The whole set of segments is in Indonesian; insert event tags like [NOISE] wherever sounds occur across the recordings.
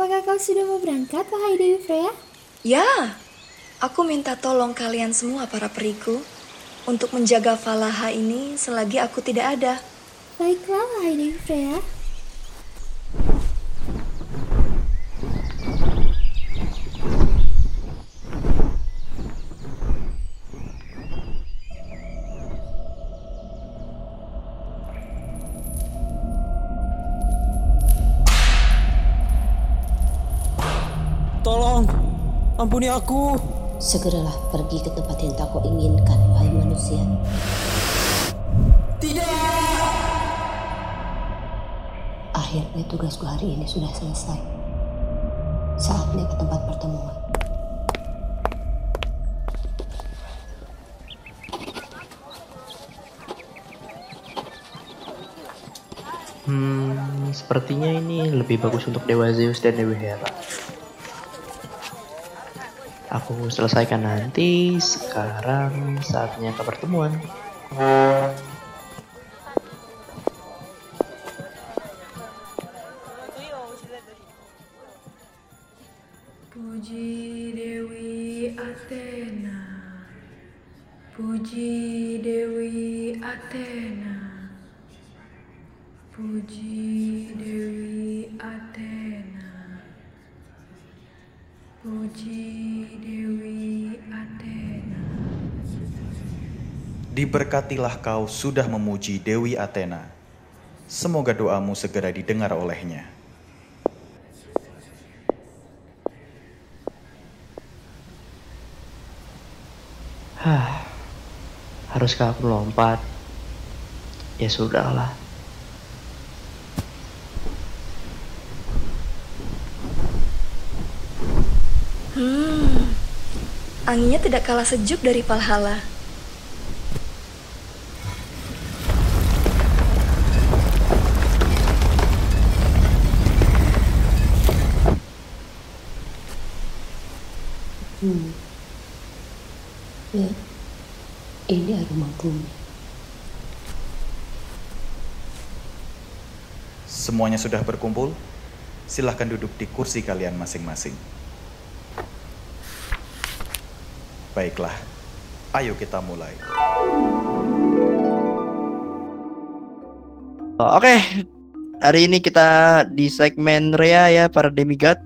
Apakah kau sudah mau berangkat, wahai Dewi Freya? Ya, aku minta tolong kalian semua para periku untuk menjaga Falaha ini selagi aku tidak ada. Baiklah, wahai Dewi Freya. Ampuni aku. Segeralah pergi ke tempat yang tak kau inginkan, wahai manusia. Tidak! Akhirnya tugasku hari ini sudah selesai. Saatnya ke tempat pertemuan. Hmm, sepertinya ini lebih bagus untuk Dewa Zeus dan Dewi Hera. Aku selesaikan nanti, sekarang saatnya ke pertemuan. Puji Dewi Athena. Puji Dewi Athena. Puji Diberkatilah kau sudah memuji Dewi Athena. Semoga doamu segera didengar olehnya. Hah, haruskah aku lompat? Ya sudahlah. Hmm, anginnya tidak kalah sejuk dari Valhalla. Sudah berkumpul? Silahkan duduk di kursi kalian masing-masing. Baiklah, ayo kita mulai. Oke, hari ini kita di segmen Rea ya para demigod.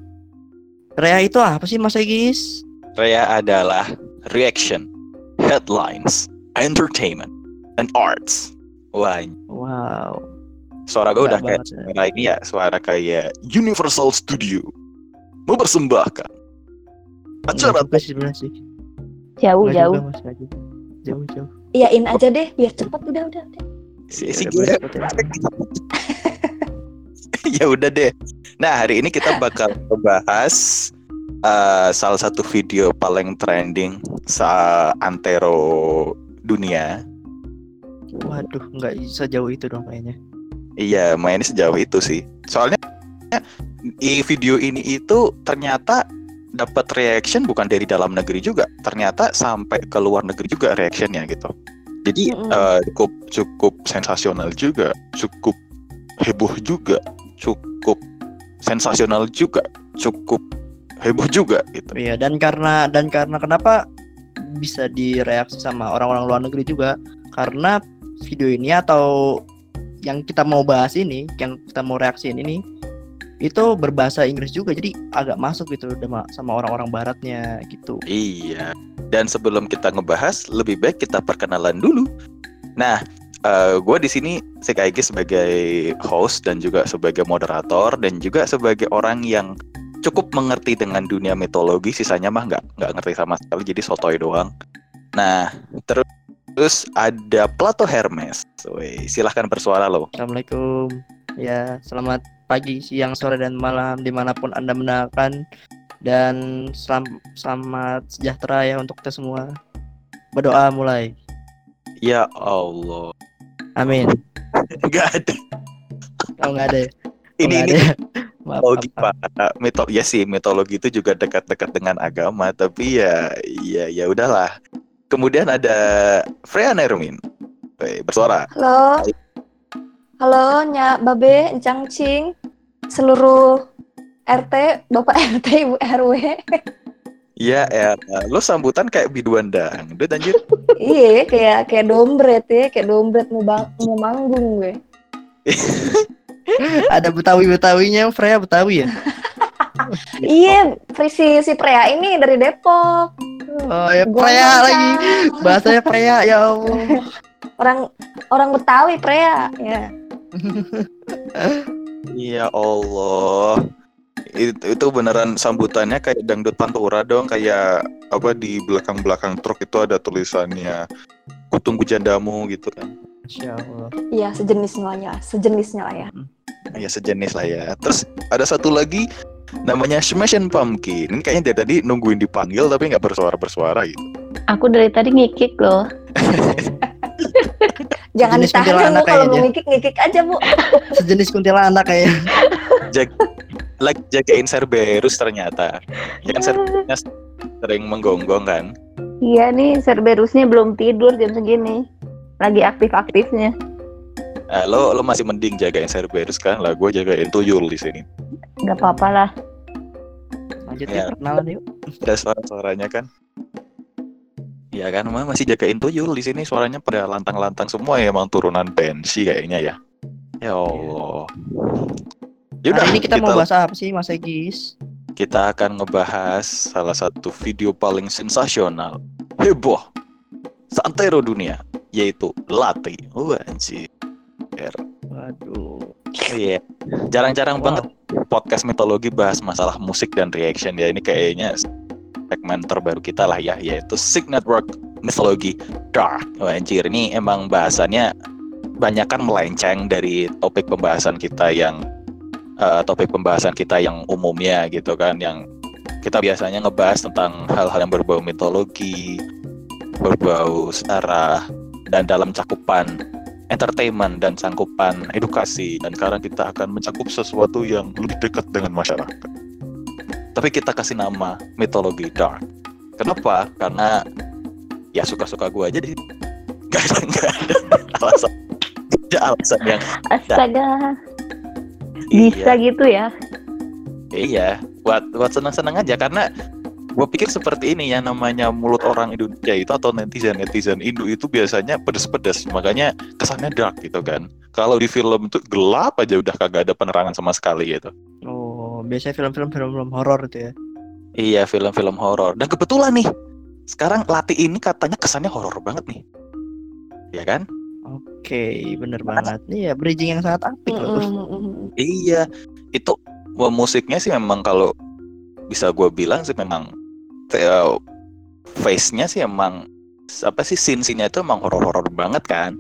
Rea itu apa sih Mas Egis? Rea adalah reaction, headlines, entertainment, and arts. Wah, Wow. Suara gue udah kayak ya. suara ini ya, suara kayak Universal Studio mempersembahkan acara juga sih sebenarnya sih. Jauh, jauh. juga, Mas. Jauh, jauh. Iyain aja deh, biar cepat udah udah. udah. si, Ya si ya. [LAUGHS] ya udah deh. Nah hari ini kita bakal [LAUGHS] membahas uh, salah satu video paling trending sa antero dunia. Waduh, nggak sejauh itu dong kayaknya. Iya, mainnya sejauh itu sih. Soalnya di video ini itu ternyata dapat reaction bukan dari dalam negeri juga, ternyata sampai ke luar negeri juga reactionnya gitu. Jadi Mm-mm. eh, cukup cukup sensasional juga, cukup heboh juga, cukup sensasional juga, cukup heboh juga gitu. Iya, dan karena dan karena kenapa bisa direaksi sama orang-orang luar negeri juga karena video ini atau yang kita mau bahas ini, yang kita mau reaksiin ini itu berbahasa Inggris juga jadi agak masuk gitu sama orang-orang baratnya gitu. Iya. Dan sebelum kita ngebahas, lebih baik kita perkenalan dulu. Nah, gue di sini Sekaigi sebagai host dan juga sebagai moderator dan juga sebagai orang yang cukup mengerti dengan dunia mitologi. Sisanya mah nggak nggak ngerti sama sekali, jadi sotoy doang. Nah, terus terus ada Plato Hermes. Woi, silahkan bersuara loh. Assalamualaikum. Ya, selamat pagi, siang, sore, dan malam di mana pun anda mendengarkan dan selam- selamat sejahtera ya untuk kita semua. Berdoa mulai. Ya Allah. Amin. [LAUGHS] Nggak ada. Oh nggak ada ya? [LAUGHS] Oh, Ini nggak ini ada ya? [LAUGHS] Maaf, mitologi maaf, pak mito ya sih mitologi itu juga dekat-dekat dengan agama tapi ya ya ya udahlah kemudian ada Freya Nermin Woi, bersuara Halo. Halo, Nya Babe, Encang Cing, seluruh RT, Bapak [LAUGHS] RT, Ibu RW. Iya, ya. Lo sambutan kayak biduan dangdut anjir. [LAUGHS] iya, kayak kayak dombret ya, kayak dombret mau bang, mau manggung gue. Ada Betawi-Betawinya, Freya Betawi ya? [LAUGHS] [LAUGHS] Iya, si si Prea ini dari Depok. Oh ya Gua nggak lagi. Bahasanya Freya ya Allah. [LAUGHS] Orang orang Betawi Prea, ya. [LAUGHS] Ya Allah. Itu, itu beneran sambutannya kayak dangdut pantura dong, kayak apa di belakang-belakang truk itu ada tulisannya Kutunggu jandamu gitu kan. Allah. Iya, sejenisnya lah ya, sejenisnya lah ya. Ya sejenis lah ya. Terus ada satu lagi namanya Smash and Pumpkin. Ini kayaknya dari tadi nungguin dipanggil tapi nggak bersuara-bersuara gitu. Aku dari tadi ngikik loh. [LAUGHS] Jangan Sejenis ditahan kuntilanak Bu kalau mau kayaknya. ngikik-ngikik aja, Bu. [LAUGHS] Sejenis kuntilanak kayaknya. Jag like jagain Cerberus ternyata. Ya kan Cerberusnya sering menggonggong kan. Iya nih, Cerberusnya belum tidur jam segini. Lagi aktif-aktifnya. Nah, lo lo masih mending jagain Cerberus kan? Lah gue jagain tuyul di sini. Gak apa-apa lah. Lanjut Ya. ya, perkenalan yuk. Ada suara-suaranya kan? Iya kan, emang masih jagain tuyul di sini suaranya pada lantang-lantang semua ya emang turunan pensi kayaknya ya. Ya Allah. Yaudah, Hari ini kita, mau bahas apa sih Mas Egis? kita akan ngebahas salah satu video paling sensasional, heboh, santero dunia, yaitu Lati. Wah, anjir. Waduh. Iya. Jarang-jarang banget podcast mitologi bahas masalah musik dan reaction ya. Ini kayaknya segmen terbaru kita lah ya, yaitu Sig Network Mythology Dark. Wah, anjir, ini emang bahasannya banyak kan melenceng dari topik pembahasan kita yang eh, topik pembahasan kita yang umumnya gitu kan, yang kita biasanya ngebahas tentang hal-hal yang berbau mitologi, berbau sejarah, dan dalam cakupan entertainment dan cangkupan edukasi dan sekarang kita akan mencakup sesuatu yang lebih dekat dengan masyarakat. Tapi kita kasih nama mitologi dark. Kenapa? Karena ya suka-suka gue aja di [LAUGHS] gak ada, gak ada alasan gak ada alasan yang Astaga. Bisa iya, gitu ya. iya buat buat senang-senang aja karena gue pikir seperti ini ya namanya mulut orang Indonesia itu atau netizen netizen Indo itu biasanya pedes-pedes makanya kesannya dark gitu kan kalau di film itu gelap aja udah kagak ada penerangan sama sekali gitu Oh, biasanya film-film film-film horor itu ya. iya film-film horor dan kebetulan nih sekarang Lati ini katanya kesannya horor banget nih ya kan Oke, bener banget. Nih ya bridging yang sangat apik loh. Mm-mm. iya itu musiknya sih memang kalau bisa gue bilang sih memang eh, face-nya sih emang apa sih scene-scene-nya itu emang horor-horor banget kan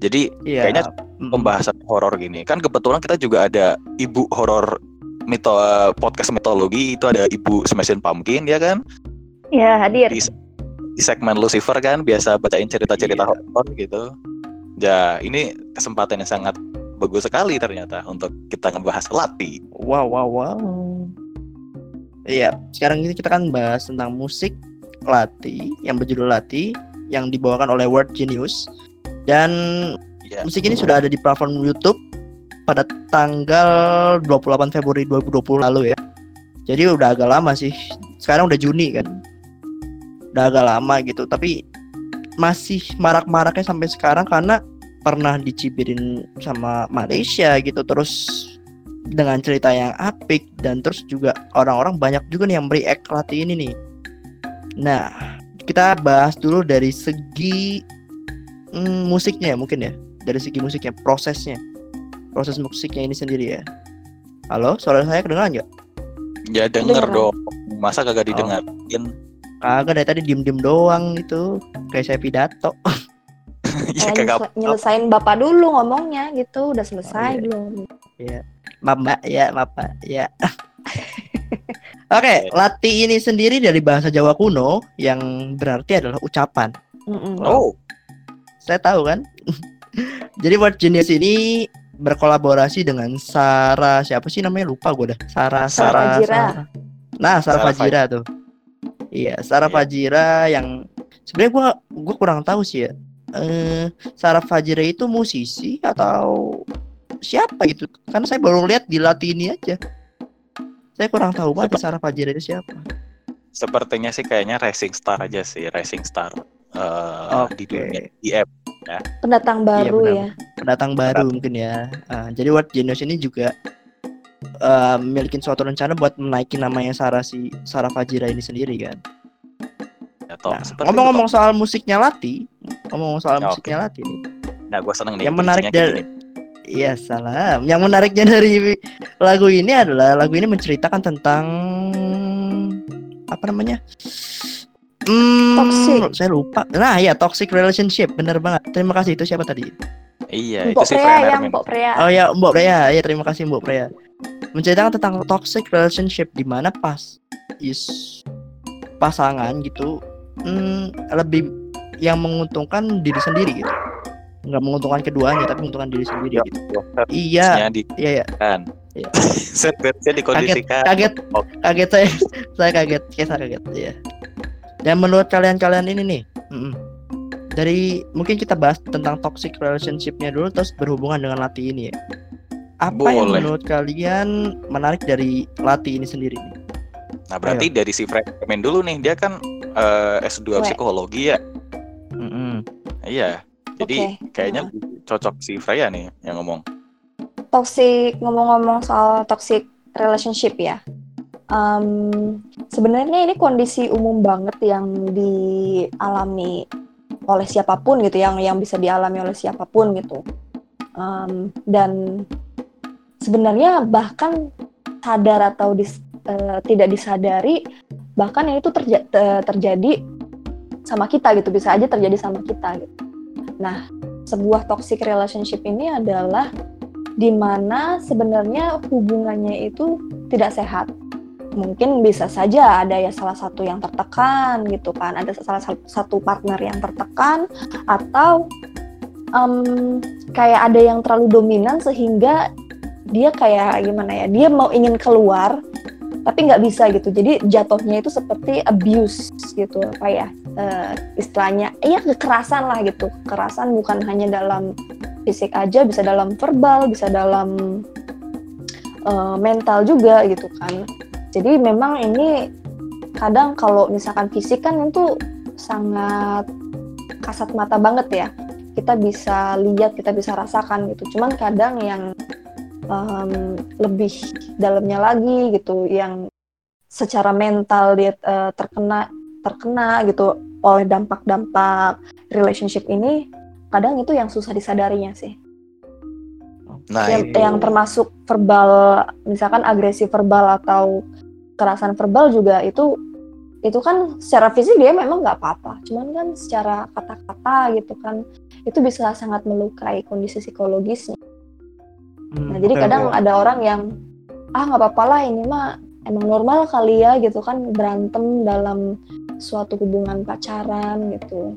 jadi Iya. kayaknya mm, pembahasan horor gini kan kebetulan kita juga ada ibu horor mito podcast mitologi itu ada ibu Smashing Pumpkin ya kan Ya hadir. di, di segmen Lucifer kan biasa bacain cerita-cerita Iya. horor gitu ya ini kesempatan yang sangat bagus sekali ternyata untuk kita ngebahas Lati Wow, wow, wow. Iya, sekarang ini kita kan bahas tentang musik Lati yang berjudul Lati yang dibawakan oleh World Genius dan ya musik ini sudah ada di platform YouTube pada tanggal 28 Februari 2020 lalu ya. Jadi udah agak lama sih. Sekarang udah Juni kan. Udah agak lama gitu, tapi masih marak-maraknya sampai sekarang karena pernah dicibirin sama Malaysia gitu terus dengan cerita yang apik dan terus juga orang-orang banyak juga nih yang react Lati ini nih. Nah, kita bahas dulu dari segi mm, musiknya ya mungkin ya. Dari segi musiknya, prosesnya. Proses musiknya ini sendiri ya. Halo, suara saya kedengaran nggak? ya denger dong masa kagak Oh. didengarin Kagak dari tadi diem-diem doang gitu. Kayak saya pidato. [LAUGHS] ya kagak nyele- nyelesain bapak dulu ngomongnya gitu, udah selesai Oh, iya. belum? Mbak, ya maaf Pak, ya. [LAUGHS] Oke, Lati ini sendiri dari bahasa Jawa kuno yang berarti adalah ucapan. Mm-mm. oh Saya tahu kan. [LAUGHS] Jadi Word Genius ini berkolaborasi dengan Sarah siapa sih namanya lupa gue dah. Sarah Sarah Sarah. Fajira. Sarah. Nah, Sarah Sarah Fajira tuh. Iya, Sarah Iya. Fajira yang sebenarnya gua gua kurang tahu sih ya. Eh Sarah Fajira itu musisi atau siapa gitu? Karena saya baru lihat di Latini aja. Saya kurang tahu banget Sarah Fajira itu siapa. Sepertinya sih kayaknya Rising Star aja sih, Rising Star eh, di Oke. dunia IM. Pendatang baru benar. ya. Pendatang baru mungkin ya. Ah, jadi World Genius ini juga eh memiliki suatu rencana buat menaikin namanya Sarah si Sarah Fajira ini sendiri kan. Ya, toh, Nah, ngomong-ngomong itu, soal musiknya Lati, ngomong soal Ya, musiknya Lati nih. Nah, gue seneng nih. yang menarik dari gini. Iya salam. Yang menariknya dari lagu ini adalah lagu ini menceritakan tentang apa namanya? Hmm, Toxic. Saya lupa. Nah ya toxic relationship, bener banget. Terima kasih itu siapa tadi? Iya, itu Mbok Prea Fran yang. Mbok Prea. Oh ya Mbok Prea. Ya terima kasih Mbok Prea. Menceritakan tentang toxic relationship di mana pas is pasangan gitu hmm, lebih yang menguntungkan diri sendiri gitu. Nggak menguntungkan keduanya tapi menguntungkan diri sendiri Ya, gitu. ya, Iya, harusnya di iya, iya. kan. Iya. [LAUGHS] Setbacknya dikondisikan. kaget Oh, kaget saya [LAUGHS] saya kaget saya kaget ya dan menurut kalian-kalian ini nih mm-mm. dari mungkin kita bahas tentang toxic relationshipnya dulu terus berhubungan dengan Lati ini ya apa yang Boleh. menurut kalian menarik dari Lati ini sendiri nih? Nah, berarti dari si Fred Hermin dulu nih, dia kan eh, S2 Weh. psikologi ya. Mm-mm. Iya. Jadi Oke. kayaknya cocok si Freya nih yang ngomong. toxic ngomong-ngomong soal toxic relationship ya. Em, sebenarnya ini kondisi umum banget yang dialami oleh siapa pun gitu, yang yang bisa dialami oleh siapa pun gitu. Em, dan sebenarnya bahkan sadar atau dis- eh, tidak disadari, bahkan ini tuh terja- te- terjadi sama kita gitu, bisa aja terjadi sama kita gitu. Nah, sebuah toxic relationship ini adalah di mana sebenarnya hubungannya itu tidak sehat. Mungkin bisa saja ada ya salah satu yang tertekan gitu kan, ada salah satu- partner yang tertekan atau em, kayak ada yang terlalu dominan sehingga dia kayak gimana ya, dia mau ingin keluar tapi nggak bisa gitu. Jadi jatuhnya itu seperti abuse gitu apa ya eh, istilahnya, ya kekerasan lah gitu. Kekerasan bukan hanya dalam fisik aja bisa dalam verbal bisa dalam eh, mental juga gitu kan. Jadi memang ini kadang kalau misalkan fisik kan itu sangat kasat mata banget ya. Kita bisa lihat kita bisa rasakan gitu. Cuman kadang yang em, lebih dalamnya lagi gitu yang secara mental dia eh, terkena terkena gitu oleh dampak-dampak relationship ini kadang itu yang susah disadarinya sih. Nah, yang, itu. yang termasuk verbal, misalkan agresi verbal atau kekerasan verbal juga itu itu kan secara fisik dia memang nggak apa-apa, cuman kan secara kata-kata gitu kan itu bisa sangat melukai kondisi psikologisnya. Hmm, Nah jadi oke, kadang oke. ada orang yang ah nggak apa-apa lah ini mah emang normal kali ya gitu kan berantem dalam suatu hubungan pacaran gitu.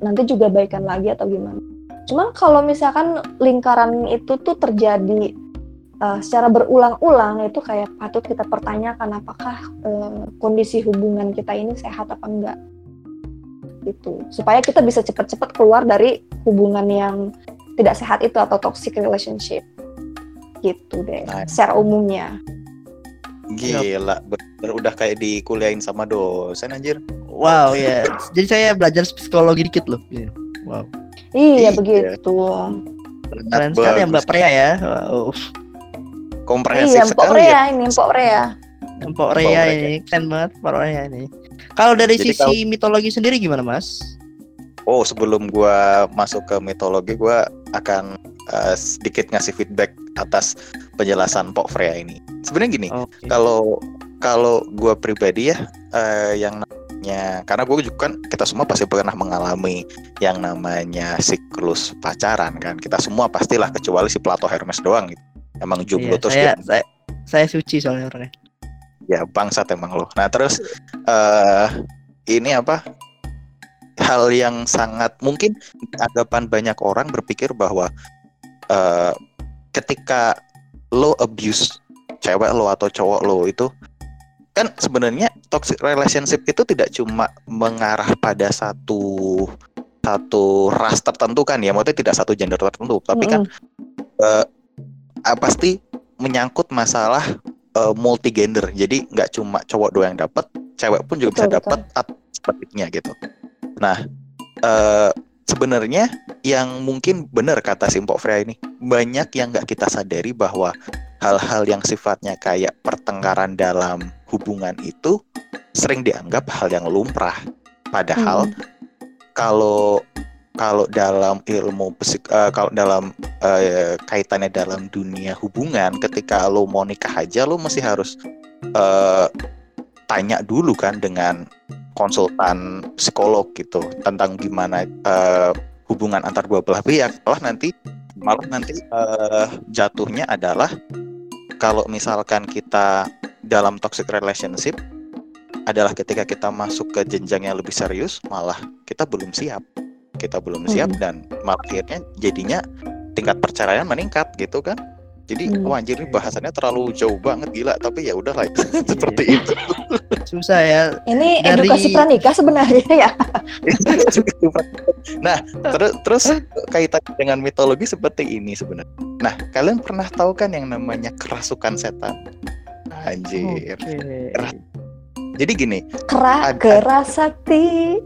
Nanti juga baikan lagi atau gimana. Cuman kalau misalkan lingkaran itu tuh terjadi uh, secara berulang-ulang itu kayak patut kita pertanyakan apakah uh, kondisi hubungan kita ini sehat apa enggak? Gitu. Supaya kita bisa cepat-cepat keluar dari hubungan yang tidak sehat itu atau toxic relationship. Gitu deh Nah. secara umumnya Gila, bener udah kayak dikuliahin sama dosen anjir. Wow ya. Jadi saya belajar psikologi dikit loh. Iya. Wow. iya Iya. begitu Keren sekali ya Mbak Prea ya. Wow. Komprehensif iya Mpok sekali ya. Rea ini Mpok Rea Mpok Rea ini keren banget Mpok Rea ini. Kalau dari Jadi sisi mitologi sendiri gimana Mas? Oh, sebelum gua masuk ke mitologi, gua akan eh, sedikit ngasih feedback atas penjelasan Pok Freya ini. Sebenarnya gini, kalau kalau gua pribadi ya eh, yang namanya karena gue juga kan kita semua pasti pernah mengalami yang namanya siklus pacaran kan. Kita semua pastilah kecuali si Plato Hermes doang gitu. Emang jomblo Iya, terus saya, dia. saya saya suci soalnya orangnya. ya bangsat emang lo. Nah terus eh ini apa? Hal yang sangat mungkin anggapan banyak orang berpikir bahwa eh ketika lo abuse cewek lo atau cowok lo itu kan sebenarnya toxic relationship itu tidak cuma mengarah pada satu satu ras tertentu kan ya maksudnya tidak satu gender tertentu tapi kan eh, ah, pasti menyangkut masalah uh, multi gender. Jadi nggak cuma cowok doang yang dapat, cewek pun juga Betul, bisa dapat sebaliknya gitu. Nah, eh sebenarnya yang mungkin benar kata Simpok Freya ini banyak yang nggak kita sadari bahwa hal-hal yang sifatnya kayak pertengkaran dalam hubungan itu sering dianggap hal yang lumrah. Padahal kalau kalau dalam ilmu psik, eh, kalau dalam eh, kaitannya dalam dunia hubungan, ketika lo mau nikah aja lo mesti harus eh, tanya dulu kan dengan konsultan psikolog gitu tentang gimana eh, hubungan antar dua belah pihak. Malah nanti malah nanti eh, jatuhnya adalah kalau misalkan kita dalam toxic relationship adalah ketika kita masuk ke jenjang yang lebih serius malah kita belum siap. Kita belum siap dan malah akhirnya jadinya tingkat perceraian meningkat gitu kan. Jadi Hmm. wah anjir ini bahasannya terlalu jauh banget gila. Tapi ya udahlah [LAUGHS] seperti itu Susah ya. Ini Dari- edukasi pranikah sebenarnya ya. [LAUGHS] nah terus terus kaitan dengan mitologi seperti ini sebenarnya nah kalian pernah tahu kan yang namanya kerasukan setan anjir Keras- jadi gini Kera, Ada- gerak sakti.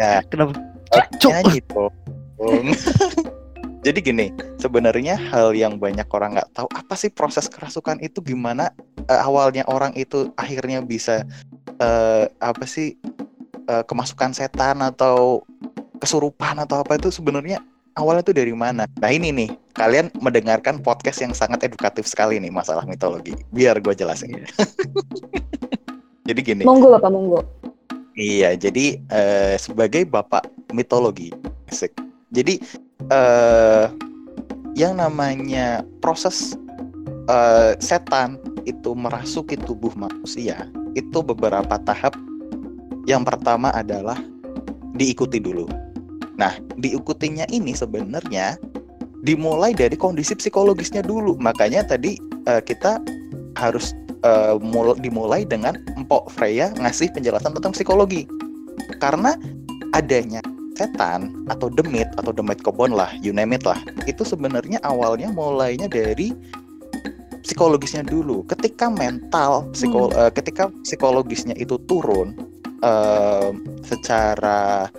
ya Kenapa? nyanyi dong [LAUGHS] jadi gini sebenarnya hal yang banyak orang nggak tahu apa sih proses kerasukan itu? Gimana eh, awalnya orang itu akhirnya bisa eh, apa sih eh, kemasukan setan atau kesurupan atau apa itu sebenarnya awalnya itu dari mana? Nah ini nih kalian mendengarkan podcast yang sangat edukatif sekali nih masalah mitologi. Biar gue jelasin. [LAUGHS] Jadi gini. Monggo Bapak, monggo. Iya, jadi eh, sebagai bapak mitologi, asik. Jadi eh yang namanya proses eh, setan itu merasuki tubuh manusia itu beberapa tahap. Yang pertama adalah diikuti dulu. Nah, diikutinya ini sebenarnya dimulai dari kondisi psikologisnya dulu. Makanya tadi eh, kita harus mul- dimulai dengan Empok Freya ngasih penjelasan tentang psikologi. Karena adanya setan atau demit atau demit kebon lah, you name it lah. Itu sebenarnya awalnya mulainya dari psikologisnya dulu. Ketika mental, psiko, eh, ketika psikologisnya itu turun eh, secara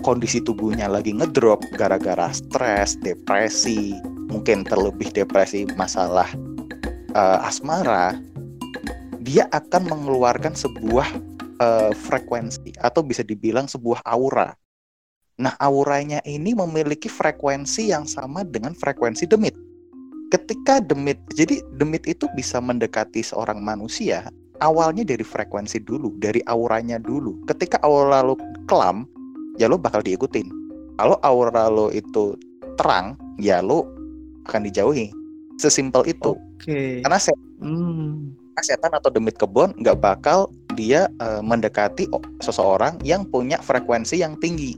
kondisi tubuhnya lagi ngedrop gara-gara stres, depresi, mungkin terlebih depresi masalah eh, asmara, dia akan mengeluarkan sebuah eh, frekuensi atau bisa dibilang sebuah aura. Nah, auranya ini memiliki frekuensi yang sama dengan frekuensi demit. Ketika demit, jadi demit itu bisa mendekati seorang manusia, awalnya dari frekuensi dulu, dari auranya dulu. Ketika aura lo kelam, ya lo bakal diikutin. Kalau aura lo itu terang, ya lo akan dijauhi. Sesimpel itu. Oke. Karena se- Hmm. setan atau demit kebon nggak bakal dia eh, mendekati seseorang yang punya frekuensi yang tinggi.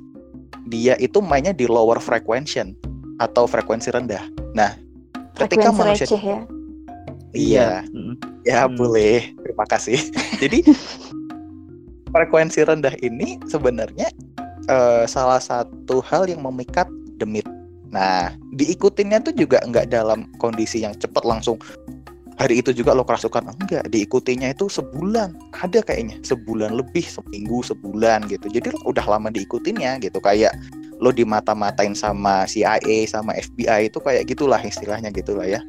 Dia itu mainnya di lower frequency atau frekuensi rendah. Nah, ketika Frekuensi manusia receh ya. iya, Mm. ya Hmm. boleh. Terima kasih. [LAUGHS] Jadi frekuensi rendah ini sebenarnya eh, salah satu hal yang memikat demit. Nah, diikutinnya tuh juga nggak dalam kondisi yang cepat langsung hari itu juga lo kerasukan? Enggak diikutinya itu sebulan. Ada kayaknya sebulan lebih seminggu sebulan gitu. Jadi lo udah lama diikutinnya gitu. Kayak lo dimata-matain sama CIA sama FBI itu kayak gitulah istilahnya gitulah ya.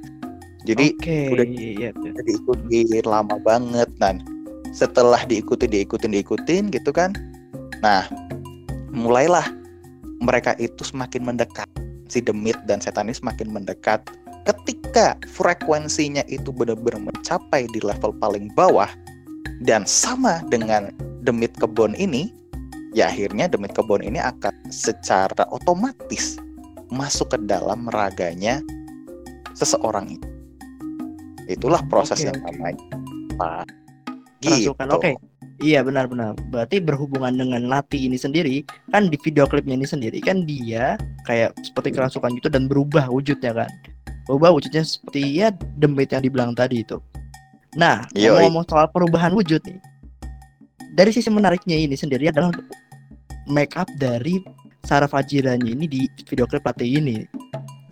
Jadi Oke, udah iya, iya. udah diikuti lama banget. Dan setelah diikuti diikutin diikutin gitu kan. Nah mulailah mereka itu semakin mendekat. Si demit dan setan ini semakin mendekat ketika frekuensinya itu benar-benar mencapai di level paling bawah dan sama dengan demit kebon ini ya akhirnya demit kebon ini akan secara otomatis masuk ke dalam raganya seseorang itu itulah proses yang oke. namanya gitu. Oke. Iya benar-benar. Berarti berhubungan dengan Lati ini sendiri, kan di video klipnya ini sendiri kan dia kayak seperti kerasukan gitu dan berubah wujudnya kan. Berubah wujudnya seperti ya demit yang dibilang tadi itu. Nah, ngomong-ngomong soal perubahan wujud nih. Dari sisi menariknya ini sendiri adalah make up dari Sarah Fajiranya ini di video klip Lati ini.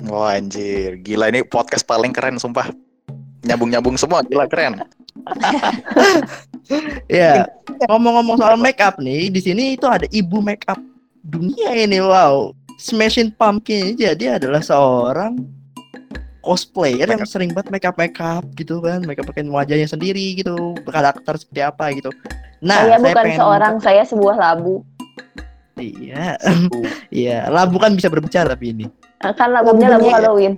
Wah anjir, gila ini podcast paling keren sumpah. nyambung-nyambung semua gila keren. [LAUGHS] Ya, ngomong-ngomong soal make up nih, di sini itu ada ibu make up dunia ini. Wow, Smashing Pumpkin jadi adalah seorang cosplayer yang sering banget make up make up gitu kan, make up pakai wajahnya sendiri gitu, karakter seperti apa gitu. Nah, saya bukan pengen- seorang, saya sebuah labu. Iya, [LAUGHS] iya. Labu kan bisa berbicara tapi ini. Eh, Kan labunya labu Labunya- Halloween.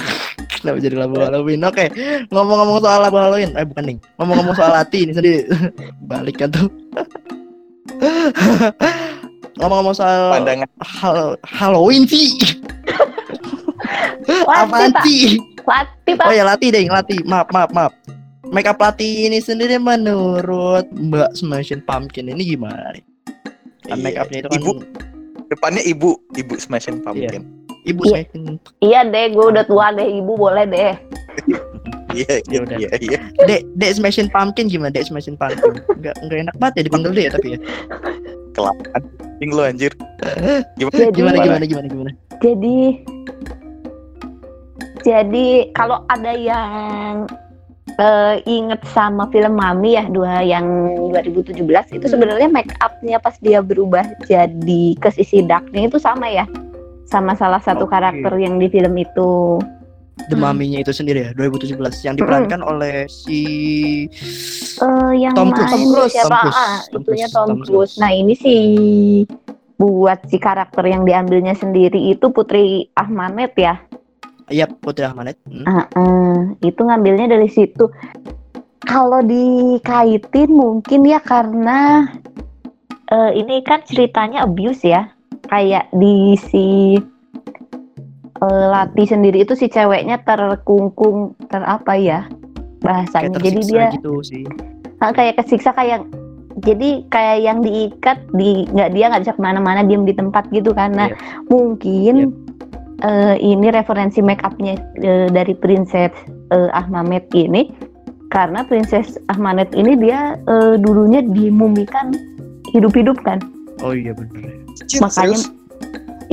[LAUGHS] Kenapa jadi labu Halloween? Oke, ngomong-ngomong soal labu Halloween, eh bukan nih. Ngomong-ngomong soal hati ini sendiri, [LAUGHS] balik kan tuh. ngomong-ngomong soal Pandangan hal Halloween sih. Lati, Pak. Lati, Pak. Oh ya Lati deh, Lati. Maaf, maaf, maaf. Makeup Lati ini sendiri menurut Mbak Smashing Pumpkin ini gimana nih? Kan Iya. make upnya itu kan Ibu. depannya ibu, ibu Smashing Pumpkin. Ibu Iya. Smashing. Iya deh, gue udah tua deh, ibu boleh deh. [LAUGHS] Iya, Ya iya, udah. iya, iya. Dek, Dek Smashing Pumpkin gimana? Dek Smashing Pumpkin. Enggak enggak enak banget ya dipanggil dia tapi ya. Kelamaan. Ting lo anjir. [LAUGHS] Gimana? Jadi- Gimana gimana gimana gimana? Jadi jadi kalau ada yang eh, inget sama film Mami ya dua yang 2017 itu sebenarnya make upnya pas dia berubah jadi ke sisi darknya itu sama ya sama salah satu Oke. karakter yang di film itu The Mummy-nya itu sendiri ya 2017 yang diperankan oleh si Eh, yang Tom Cruise. Tom Cruise. siapa Tom Cruise. ah itunya. Tom, Tom Cruise. Nah ini sih buat si karakter yang diambilnya sendiri itu Putri Ahmanet ya. Iya Putri Ahmanet. Hmm. Ah, eh, itu ngambilnya dari situ. Kalau dikaitin mungkin ya karena eh, ini kan ceritanya abuse ya. Kayak di si eh, Lati sendiri itu si ceweknya terkungkung ter apa ya bahasanya. Kayak Jadi dia gitu sih. Ah, kayak kesiksa kayak jadi kayak yang diikat di nggak dia nggak bisa ke mana-mana diem di tempat gitu karena Iya. mungkin eh, ini referensi make upnya eh, dari Princess eh, Ahmamet ini karena Princess Ahmanet ini dia eh, dulunya dimumikan hidup-hidup kan Oh iya bener. makanya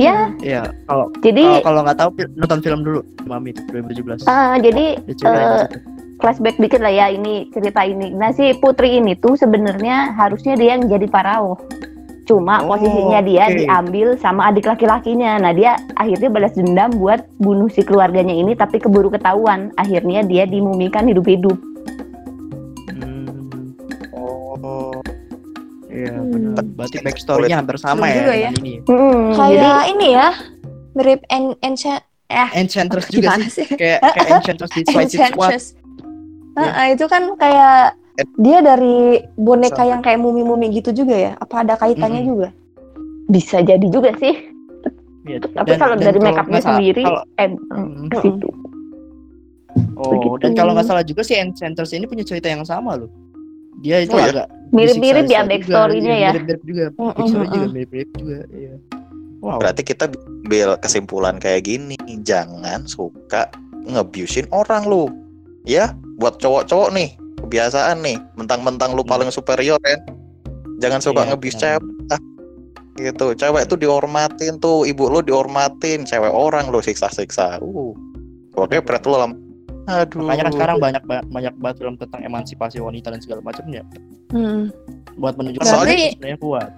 ya Iya, kalau jadi kalau nggak tahu nonton film dulu Mami itu 2017. ah, jadi eh, situ. flashback dikit lah ya ini cerita ini. Nah si putri ini tuh sebenarnya harusnya dia yang jadi farao. Cuma Oh, posisinya dia oke. diambil sama adik laki-lakinya. Nah dia akhirnya balas dendam buat bunuh si keluarganya ini tapi keburu ketahuan. Akhirnya dia dimumikan hidup-hidup. Hmm, Oh, iya Hmm. benar. Berarti backstory-nya hampir sama ya juga dengan ini. Hmm, Kayak jadi ini ya, mirip en enchant eh Enchantress juga gimana sih. sih? Kayak kayak Enchantress di Suicide Squad. Heeh, itu kan kayak dia dari boneka yang kayak mumi-mumi gitu juga ya? Apa ada kaitannya Mm-mm. juga? bisa jadi juga sih. Iya, Tapi dan- kalau dan dari kalau make upnya nggak salah- sendiri, kalau- eh, Hmm. ke situ. Oh, Begitu. dan kalau nggak salah juga si Enchantress ini punya cerita yang sama loh. Dia itu Oh, ya? agak Mirip-mirip ya backstory-nya iya, ya. Mirip-mirip juga. Backstory juga mirip-mirip juga. Iya. Wow. berarti kita ambil kesimpulan kayak gini, jangan suka ngebusin orang lu. Ya, buat cowok-cowok nih, kebiasaan nih, mentang-mentang lu paling superior kan. Jangan suka Iya, ngebis cewek. Ah, gitu. Cewek tuh dihormatin tuh, ibu lu dihormatin, cewek orang lu siksa-siksa. Uh. Oke, pret lu lam. Aduh. Makanya kan sekarang banyak banyak, banyak banget film tentang emansipasi wanita dan segala macamnya Hmm. buat menunjukkan Soalnya- wanita sebenarnya kuat.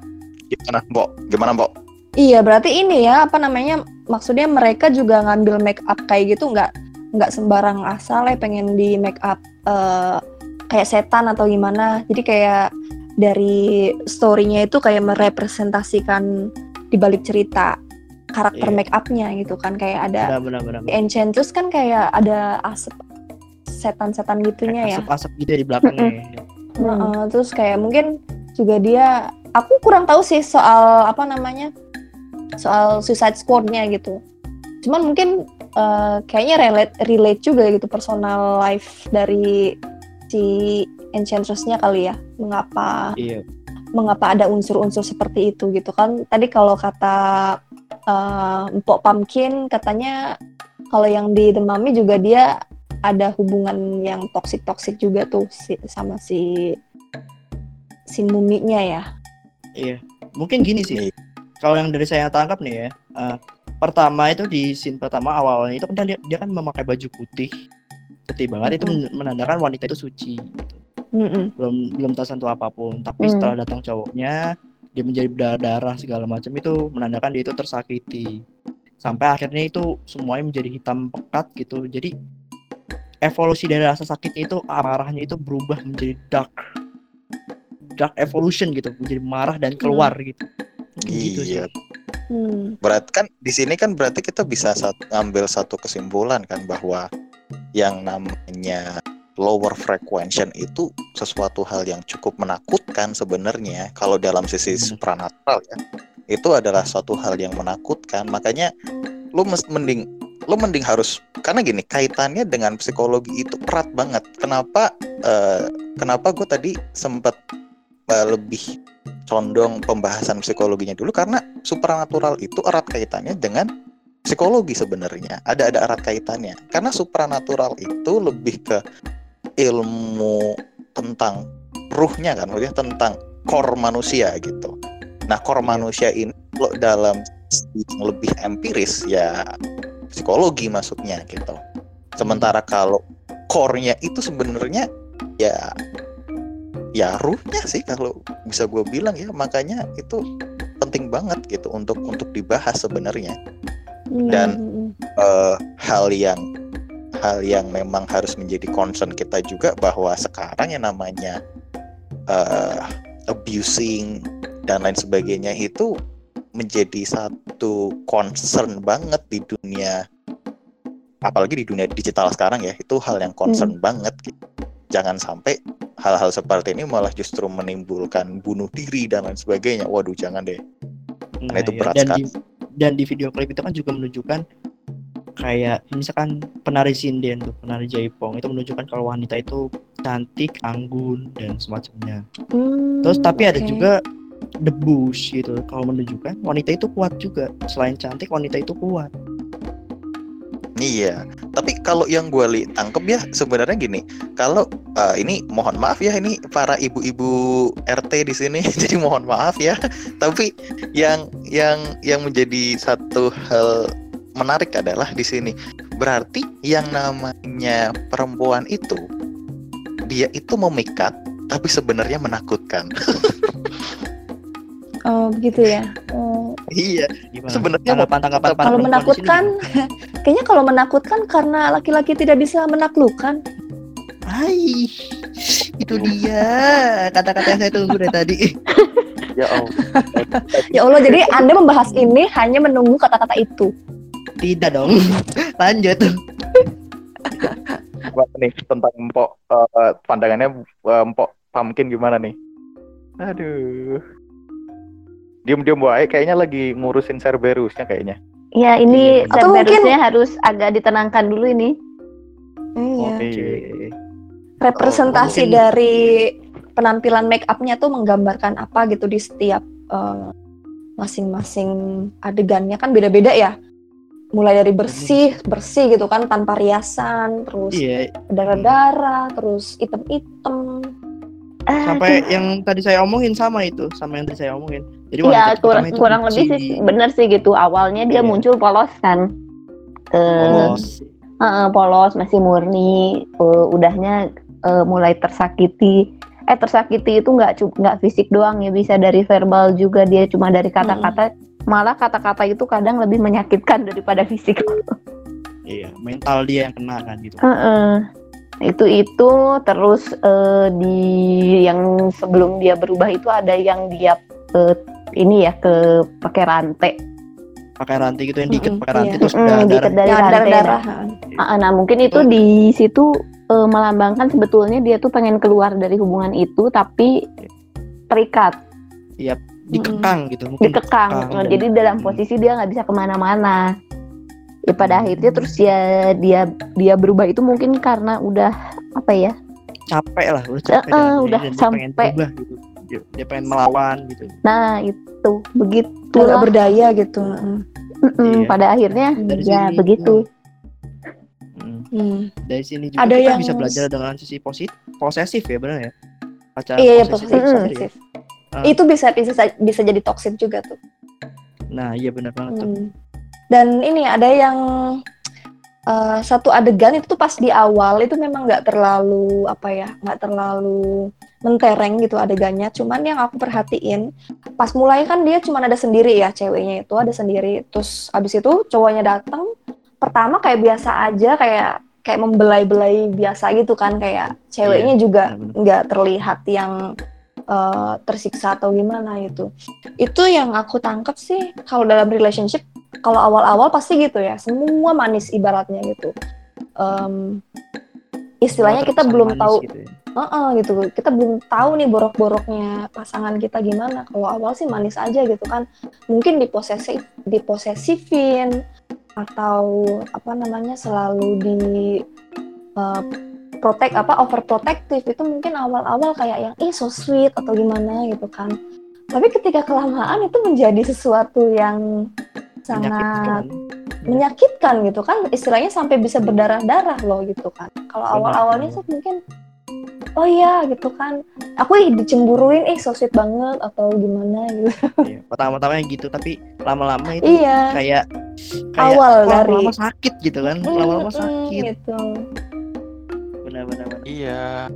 gimana, Mbok? Gimana, Mbok? Iya, berarti ini ya apa namanya? Maksudnya mereka juga ngambil make up kayak gitu nggak nggak sembarang asal ya pengen di make up eh, kayak setan atau gimana. Jadi kayak dari story-nya itu kayak merepresentasikan di balik cerita karakter Iya. make up-nya gitu kan kayak ada Benar benar benar. di Enchantress kan kayak ada asap setan-setan gitunya ya. Asap-asap gitu ya di belakangnya. Heeh, terus kayak mungkin juga dia aku kurang tahu sih soal apa namanya soal Suicide Squad-nya gitu. Cuman mungkin eh, kayaknya relate relate juga gitu personal life dari si Enchantress-nya kali ya. Mengapa Iya. mengapa ada unsur-unsur seperti itu gitu kan. Tadi kalau kata eh, Empok Pumpkin katanya kalau yang di The Mummy juga dia ada hubungan yang toksik-toksik juga tuh si, sama si si muminya ya. Iya. Mungkin gini sih. Kalau yang dari saya tangkap nih ya. eh, pertama itu di scene pertama awalnya itu kan dia, dia kan memakai baju putih putih banget itu men- menandakan wanita itu suci Mm-mm. belum belum tersentuh apa pun. Tapi Hmm. setelah datang cowoknya dia menjadi berdarah segala macam itu menandakan dia itu tersakiti. Sampai akhirnya itu semuanya menjadi hitam pekat gitu. Jadi evolusi dari rasa sakitnya itu amarahnya itu berubah menjadi dark dark evolution gitu. Menjadi marah dan keluar gitu gitu sih Iya. Hmm. Berarti kan di sini kan berarti kita bisa sat- ngambil satu kesimpulan kan bahwa yang namanya lower frequency itu sesuatu hal yang cukup menakutkan sebenarnya kalau dalam sisi supranatural ya. Itu adalah suatu hal yang menakutkan. Makanya lu mending lu mending harus karena gini kaitannya dengan psikologi itu erat banget. Kenapa eh, kenapa gue tadi sempat eh, lebih condong pembahasan psikologinya dulu karena supranatural itu erat kaitannya dengan psikologi sebenarnya. Ada ada erat kaitannya. Karena supranatural itu lebih ke ilmu tentang ruhnya kan maksudnya tentang core manusia gitu. Nah core manusia ini kalau dalam yang lebih empiris ya psikologi masuknya gitu. Sementara kalau core-nya itu sebenarnya ya ya ruhnya sih kalau bisa gue bilang ya. Makanya itu penting banget gitu untuk untuk dibahas sebenarnya. Dan eh, hal yang hal yang memang harus menjadi concern kita juga bahwa sekarang yang namanya eh, abusing dan lain sebagainya itu menjadi satu concern banget di dunia apalagi di dunia digital sekarang ya. Itu hal yang concern banget gitu. Jangan sampai hal-hal seperti ini malah justru menimbulkan bunuh diri dan lain sebagainya. Waduh jangan deh. Karena itu iya. berat dan sekali. di dan di video klip itu kan juga menunjukkan kayak misalkan penari sinden tuh penari jaipong itu menunjukkan kalau wanita itu cantik anggun dan semacamnya. Hmm, terus tapi ada oke. juga the bush gitu. Kalau menunjukkan wanita itu kuat juga. Selain cantik wanita itu kuat Iya, tapi kalau yang gue li tangkep ya sebenarnya gini, kalau eh, ini mohon maaf ya ini para ibu-ibu RT di sini, [LAUGHS] jadi mohon maaf ya. Tapi yang yang yang menjadi satu hal menarik adalah di sini berarti yang namanya perempuan itu dia itu memikat tapi sebenarnya menakutkan. [LAUGHS] Oh begitu ya. Oh, iya, Gimana? sebenarnya tanggapan-tanggapan kalau menakutkan, [LAUGHS] kayaknya kalau menakutkan karena laki-laki tidak bisa menaklukkan. Hai, itu dia kata-kata yang saya tunggu dari tadi. [LAUGHS] ya Allah. Ya Allah, jadi Anda membahas ini hanya menunggu kata-kata itu. Tidak dong. [LAUGHS] Lanjut. Buat nih tentang empok eh, pandangannya eh, empok pumpkin gimana nih? Aduh. Diam-diam baik kayaknya lagi ngurusin Cerberusnya kayaknya. Ya ini Atau Cerberusnya harus agak ditenangkan dulu ini. Iya. Oke. Representasi mungkin- dari penampilan make upnya tuh menggambarkan apa gitu di setiap eh, masing-masing adegannya kan beda-beda ya. Mulai dari bersih, bersih gitu kan tanpa riasan, terus Iya, darah-darah, terus item-item. Sampai yang tadi saya omongin sama itu, sama yang tadi saya omongin. Jadi wanita kurang itu kurang lebih sih bener sih gitu. Awalnya dia Iya. muncul polos kan. Eh, polos. Heeh, polos masih murni eh, udahnya eh, mulai tersakiti eh tersakiti itu nggak nggak fisik doang ya bisa dari verbal juga dia cuma dari kata-kata malah kata-kata itu kadang lebih menyakitkan daripada fisik Iya, mental dia yang kena kan gitu. Heeh. Itu itu terus eh, di yang sebelum dia berubah itu ada yang dia eh, ini ya ke pakai rantai Pakai rantai gitu yang diikat Mm-mm, pakai rantai iya. terus Mm, darah diikat dari Yang rantai darah-darah. Ah, Nah, mungkin itu di situ eh, melambangkan sebetulnya dia tuh pengen keluar dari hubungan itu tapi terikat, dikekang gitu, mungkin dikekang. Nah, dan- Jadi dalam Hmm. posisi dia nggak bisa ke mana-mana. Ya pada akhirnya terus ya dia dia berubah itu mungkin karena udah apa ya? capek lah, udah capek eh, dengan udah diri dan dia pengen sampai- berubah gitu. Dia, dia pengen melawan gitu. Nah itu begitu. Nggak berdaya gitu. Iya. Pada akhirnya Dari ya sini, begitu. Hmm. Hmm. Dari sini juga Ada kita yang- bisa belajar dengan sisi positif, posesif ya benar ya. Pacar Iya, iya, posesif, posesif, sorry ya. posesif. Ah. Itu bisa bisa bisa jadi toksik juga tuh. Nah, iya benar banget tuh. Dan ini ada yang eh, satu adegan itu tuh pas di awal itu memang nggak terlalu apa ya nggak terlalu mentereng gitu adegannya. Cuman yang aku perhatiin pas mulai kan dia cuma ada sendiri ya ceweknya itu ada sendiri. Terus abis itu cowoknya datang pertama kayak biasa aja kayak kayak membelai-belai biasa gitu kan. Kayak ceweknya juga nggak terlihat yang eh, tersiksa atau gimana gitu. Itu yang aku tangkap sih kalau dalam relationship kalau awal-awal pasti gitu ya. Semua manis ibaratnya gitu. Em, istilahnya kita belum tahu gitu ya. Heeh, gitu. Kita belum tahu nih borok-boroknya pasangan kita gimana. Kalau awal sih manis aja gitu kan. Mungkin diposesif diposesifin atau apa namanya selalu di eh, protect apa overprotective itu mungkin awal-awal kayak yang ih so sweet atau gimana gitu kan. Tapi ketika kelamaan itu menjadi sesuatu yang sangat Menyakitkan. menyakitkan gitu kan. Istilahnya sampai bisa berdarah-darah loh gitu kan. Kalau awal-awalnya sih mungkin oh iya gitu kan. Aku ih dicemburuin eh so sweet banget atau gimana gitu. [LAUGHS] Iya, pertama-tamanya gitu tapi lama-lama itu Iya. kayak kayak Awal kok dari- lama-lama sakit gitu kan. Lama-lama Mm-mm, sakit. gitu benar-benar Iya.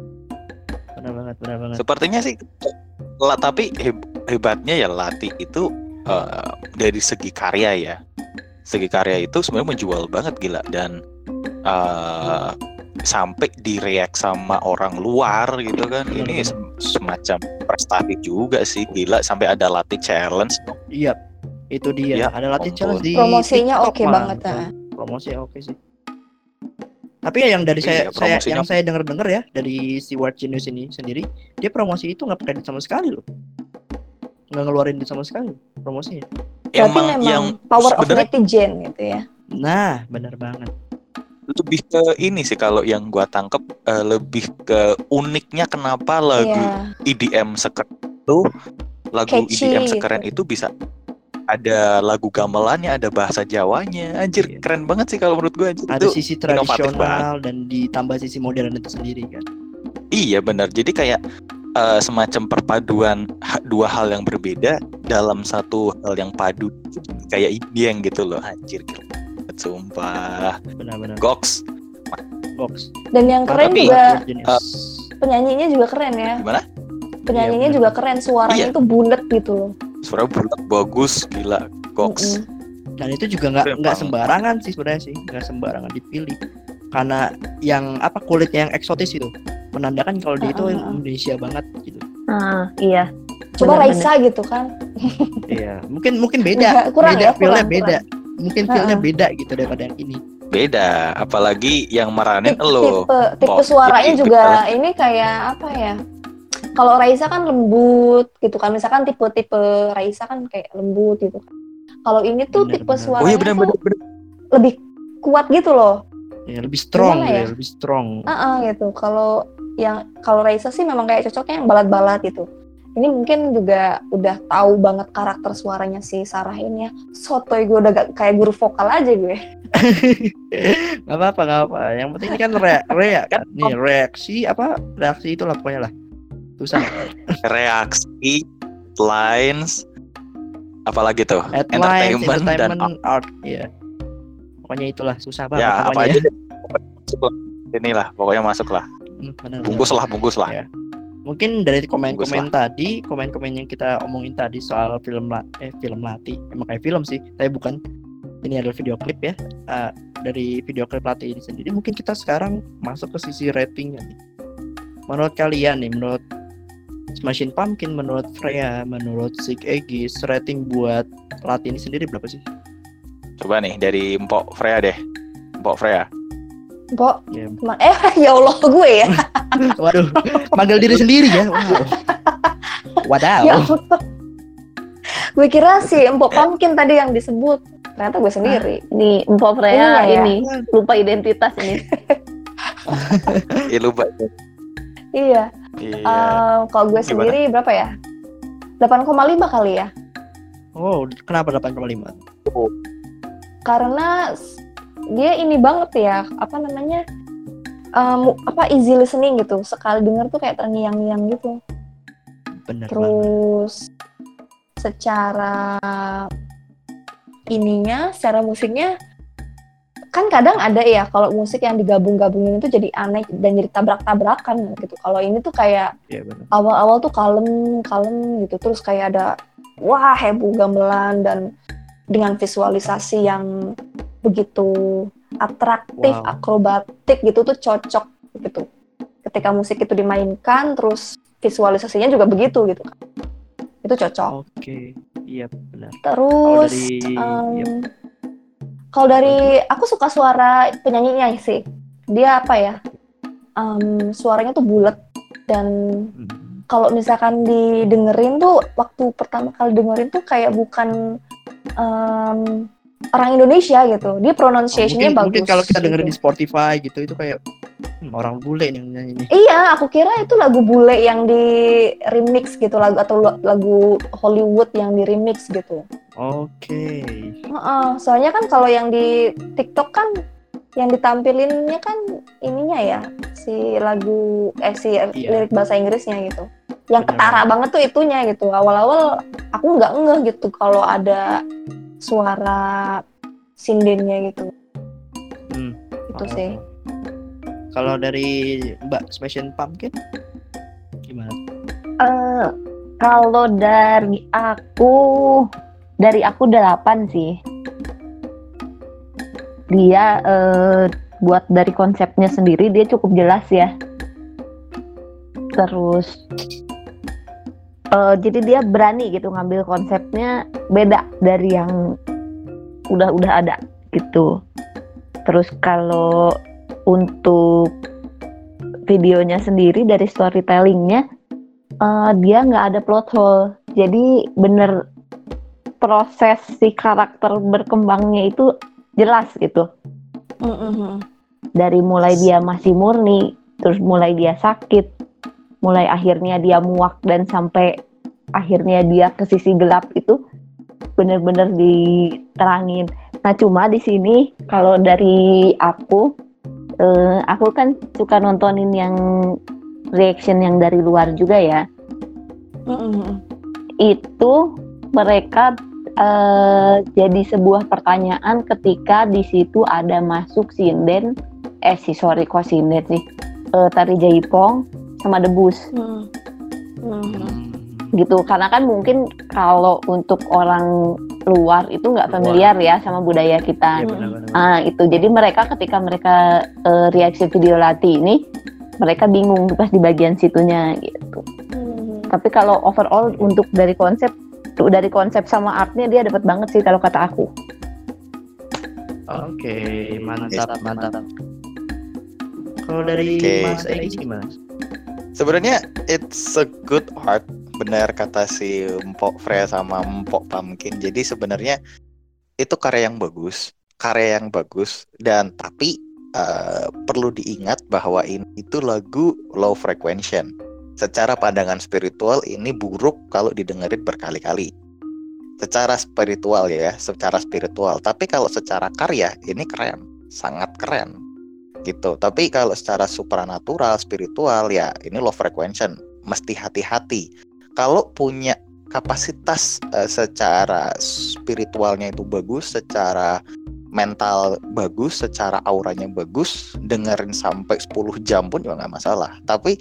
benar banget benar banget Sepertinya sih lah tapi heb- hebatnya ya Lati itu eh, dari segi karya ya. Segi karya itu sebenarnya menjual banget gila dan eh, sampai direak sama orang luar gitu kan. Ini sem- semacam prestasi juga sih gila sampai ada Lati challenge. iya itu dia Ya ada latih challenge di Promosinya oke Mang. banget, ah. promosinya oke sih tapi ya yang dari saya, Iya, saya yang saya dengar dengar ya dari si Ward Genius ini sendiri dia promosi itu nggak pakai duit sama sekali loh. Nggak ngeluarin duit sama sekali promosinya. Berarti Emang memang yang power of netizen gitu ya? Nah benar banget. Lebih ke ini sih kalau yang gua tangkep eh, lebih ke uniknya kenapa lagu Iya. EDM sekeren itu lagu Catchy EDM gitu. sekeren itu bisa ada lagu gamelannya, ada bahasa Jawanya. Anjir, keren banget sih kalau menurut gua anjir. ada Itu sisi tradisional dan ditambah sisi modern itu sendiri kan Iya benar. Jadi kayak eh, semacam perpaduan dua hal yang berbeda dalam satu hal yang padu. Kayak EDM gitu loh. Anjir, sumpah. benar-benar Goks. box dan yang keren Tapi- juga Eh, penyanyinya juga keren ya gimana? penyanyinya juga keren suaranya Iya. tuh bulat gitu loh Suara bulat bagus, gila. Goks. dan itu juga nggak nggak sembarangan sih sebenarnya sih nggak sembarangan dipilih karena yang apa kulitnya yang eksotis itu menandakan kalau dia itu. Indonesia banget gitu Ah, iya. coba. Raisa gitu kan [LAUGHS] iya mungkin mungkin beda Nggak, kurang beda ya, feelnya kurang, beda mungkin feelnya ah. beda gitu daripada yang ini Beda, apalagi yang meranin lo. tipe tipe Pok. suaranya juga tipe- ini kayak apa ya kalau Raisa kan lembut gitu kan. Misalkan tipe-tipe Raisa kan kayak lembut gitu kan. Kalau ini tuh Bener, tipe bener. suaranya Oh iya benar tuh benar benar. lebih kuat gitu loh. Ya lebih strong Gimana ya? ya, lebih strong. Ah, gitu. Kalau yang kalau Raisa sih memang kayak cocoknya yang balat-balat gitu. Ini mungkin juga udah tahu banget karakter suaranya si Sarah ini ya. Sotoy gue udah gak kayak guru vokal aja gue. [LAUGHS] Nggak apa-apa nggak apa yang penting ini kan rea rea kan? Nih reaksi apa? Reaksi itulah pokoknya lah susah Reaksi, lines, apalagi tuh? headlines Entertainment, dan entertainment art ya pokoknya itulah susah banget ya apa aja. Inilah pokoknya masuk lah. Hmm, benar, Bungkus lah, bungkus lah. Ya. Mungkin dari komen-komen tadi, komen-komen yang kita omongin tadi soal film la eh film Lati, emang kayak film sih, tapi bukan. Ini adalah video klip ya. Eh, dari video klip Lati ini sendiri, mungkin kita sekarang masuk ke sisi ratingnya nih. Menurut kalian nih, menurut Smashing Pumpkin, menurut Freya, menurut Sig Egis, rating buat Lati ini sendiri berapa sih? Coba nih dari Mpok Freya deh. Mpok Freya. Mbok, Ya. ma- eh [LAUGHS] ya Allah gue ya [LAUGHS] Waduh, manggil diri sendiri ya. Wow. Wadaw. ya gue kira si Empok Pumpkin tadi yang disebut ternyata gue sendiri Nih, Mpok Freya Iya, ya. ini lupa identitas ini. [LAUGHS] Iya lupa. iya Iya. Eh, kalau gue Gimana? sendiri berapa ya 8,5 kali ya Oh, kenapa 8,5? karena s- dia ini banget ya apa namanya em, apa easy listening gitu sekali denger tuh kayak terngiang-ngiang gitu Bener banget. terus secara ininya secara musiknya kan kadang ada ya kalau musik yang digabung-gabungin itu jadi aneh dan jadi tabrak-tabrakan gitu. Kalau ini tuh kayak Iya benar. awal-awal tuh kalem, kalem gitu. Terus kayak ada wah heboh gamelan dan dengan visualisasi yang begitu atraktif, Wow. akrobatik gitu tuh cocok gitu. Ketika musik itu dimainkan, terus visualisasinya juga begitu gitu. kan. Itu cocok. Oke, iya benar. Terus dari- em, yep. Kalau dari aku suka suara penyanyinya sih. Dia apa ya? em, suaranya tuh bulat dan Hmm. kalau misalkan didengerin tuh waktu pertama kali dengerin tuh kayak bukan em, orang Indonesia gitu. Dia pronunciation-nya mungkin, bagus. mungkin kalau kita dengerin gitu. di Spotify gitu itu kayak hmm, orang bule nih yang nyanyi. Iya, aku kira itu lagu bule yang di remix gitu lagu atau lagu Hollywood yang di remix gitu. Oke. Heeh, soalnya kan kalau yang di TikTok kan yang ditampilinnya kan ininya ya si lagu eh si lirik bahasa Inggrisnya gitu. Yang ketara banget tuh itunya gitu. Awal-awal aku nggak ngeh gitu kalau ada suara sindennya gitu. Hmm. Itu Oh. sih. Kalau dari Mbak Smashing Pumpkin gimana? Eh, kalau dari aku, dari aku delapan sih. Dia eh, buat dari konsepnya sendiri dia cukup jelas ya. Terus, eh, jadi dia berani gitu ngambil konsepnya beda dari yang udah-udah ada gitu. Terus kalau untuk videonya sendiri dari storytellingnya eh, dia nggak ada plot hole jadi bener proses si karakter berkembangnya itu jelas gitu Mm-mm. dari mulai dia masih murni terus mulai dia sakit mulai akhirnya dia muak dan sampai akhirnya dia ke sisi gelap itu bener-bener diterangin. Nah cuma di sini kalau dari aku eh, aku kan suka nontonin yang reaction yang dari luar juga ya. Mm-mm. itu mereka eh, jadi sebuah pertanyaan ketika di situ ada masuk sinden eh si sorry kok sinden sih? Eh, tari jaipong sama debus Mm. Mm. gitu karena kan mungkin kalau untuk orang luar itu nggak familiar ya sama budaya kita Iya benar-benar. ah itu jadi mereka ketika mereka eh, reaksi video latih ini mereka bingung pas di bagian situnya gitu Mm. tapi kalau overall untuk dari konsep dari konsep sama artnya dia dapat banget sih kalau kata aku Oke, mantap, mantap. Kalau dari Oke. Mas Egis gimana? Sebenarnya it's a good art, benar kata si Empok Freya sama Empok Pumpkin. Jadi sebenarnya itu karya yang bagus, karya yang bagus dan tapi eh, perlu diingat bahwa ini itu lagu low frequency. Secara pandangan spiritual ini buruk kalau didengerin berkali-kali. Secara spiritual ya, secara spiritual. Tapi kalau secara karya ini keren, sangat keren gitu. Tapi kalau secara supranatural, spiritual ya ini low frequency, mesti hati-hati. Kalau punya kapasitas eh, secara spiritualnya itu bagus, secara mental bagus, secara auranya bagus, dengerin sampai 10 jam pun juga nggak masalah. Tapi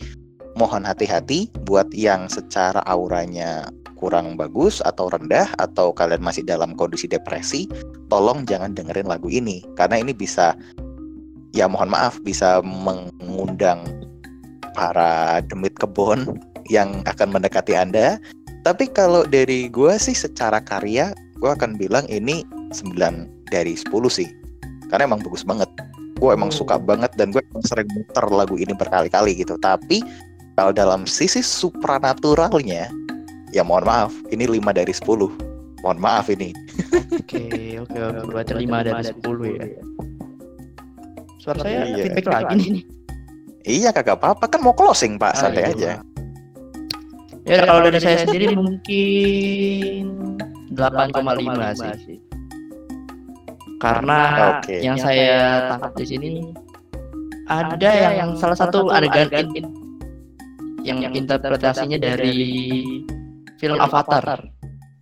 mohon hati-hati buat yang secara auranya kurang bagus atau rendah atau kalian masih dalam kondisi depresi, tolong jangan dengerin lagu ini karena ini bisa ya mohon maaf bisa mengundang para demit kebon yang akan mendekati Anda. Tapi kalau dari gue sih secara karya, gue akan bilang ini 9 dari 10 sih. Karena emang bagus banget. Gue emang suka banget dan gue sering muter lagu ini berkali-kali gitu. Tapi kalau dalam sisi supranaturalnya, ya mohon maaf, ini 5 dari 10. Mohon maaf ini. Oke, oke, oke. Berarti 5 dari 10 ya. Suara saya Iya. feedback lagi nih. Iya kagak apa-apa kan mau closing pak, Ah, santai iya, aja. Ya kalau dari saya sendiri mungkin 8,5 sih. Karena Oke. yang saya tangkap di sini ada yang salah satu adegan in- yang interpretasinya dari film Avatar.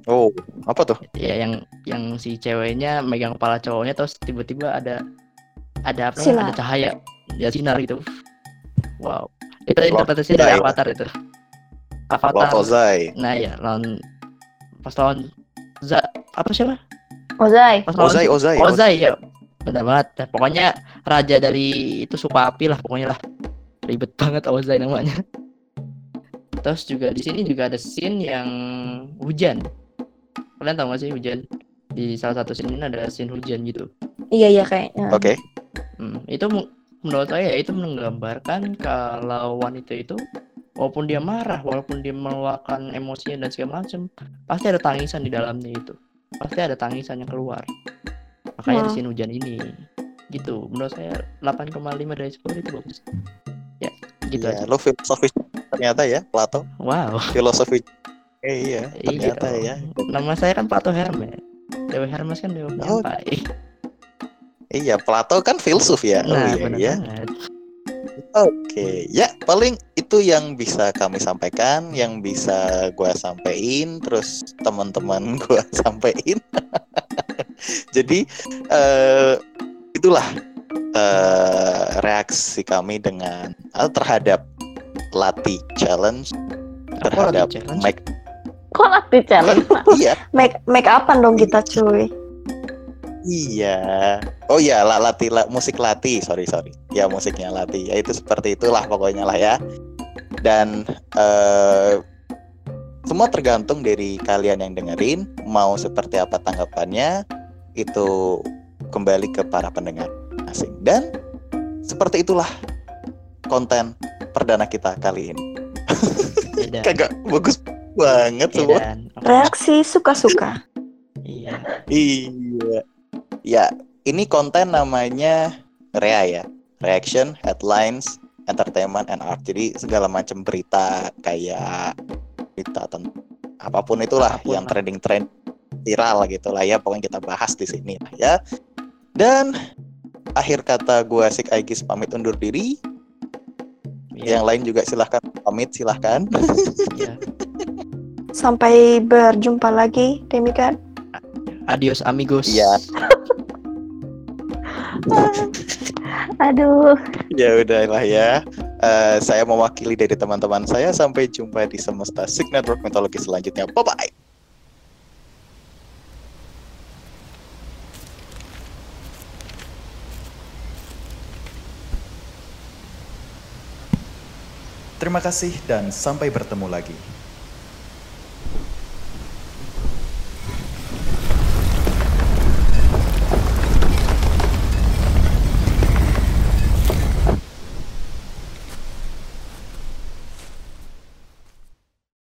Oh, apa tuh? Ya yang yang si ceweknya megang kepala cowoknya terus tiba-tiba ada ada apa? Sinar. Ada cahaya, ya sinar gitu. Wow. Itu interpretasi dari Ozai. Avatar itu. Avatar. Ozai. Nah ya, lawan pas lawan Za apa siapa? Ozai. Pas lawan Ozai, Ozai. Ozai ya. Benar banget. Nah, pokoknya raja dari itu suku api lah pokoknya lah. Ribet [LAUGHS] banget Ozai namanya. Terus juga di sini juga ada scene yang hujan. Kalian tahu gak sih hujan? Di salah satu scene ini ada scene hujan gitu. Iya iya kayaknya. Oke. Hmm, itu menurut saya itu menggambarkan kalau wanita itu walaupun dia marah, walaupun dia meluapkan emosinya dan segala macam, pasti ada tangisan di dalamnya itu. Pasti ada tangisan yang keluar. Makanya di Wah. scene hujan ini gitu. Menurut saya 8,5 dari 10 itu bagus. Ya, gitu Ya, aja. lo filosofis ternyata ya, Plato. Wow. Filosofi. Eh, iya, Iya ternyata dong. ya. Nama saya kan Plato Hermes. Dewa Hermes kan dewa Oh. Iya, Plato kan filsuf ya. Oh Nah, iya, benar iya. banget. Oke, ya paling itu yang bisa kami sampaikan, yang bisa gua sampein, terus teman-teman [LAUGHS] gua sampein. [LAUGHS] Jadi eh, itulah eh, reaksi kami dengan eh, terhadap Lati Challenge terhadap Lati Challenge? Mike. Kok latih challenge? Iya, Make make upan dong kita cuy. Iya. Oh iya, la, Lati, la- musik Lati, sorry sorry. Ya musiknya Lati. Ya itu seperti itulah pokoknya lah ya. Dan eh, semua tergantung dari kalian yang dengerin mau seperti apa tanggapannya itu kembali ke para pendengar asing dan seperti itulah konten perdana kita kali ini [LAUGHS] kagak bagus banget semua Edan. Reaksi suka-suka. Iya. iya ya ini konten namanya Rea ya. Reaction headlines entertainment and art. Jadi segala macam berita kayak berita tentang apa pun itulah Apa pun yang trending trend viral gitu lah ya. Pokoknya kita bahas di sini lah ya. Dan akhir kata gua Sik Aegis pamit undur diri. Iya. yang lain juga silahkan pamit silahkan. Iya. [LAUGHS] Sampai berjumpa lagi, Demikan. Adios amigos. Iya. [LAUGHS] Aduh. ya udahlah ya Eh, saya mewakili dari teman-teman saya sampai jumpa di semesta Sig Network Mitologi selanjutnya bye bye Terima kasih dan sampai bertemu lagi.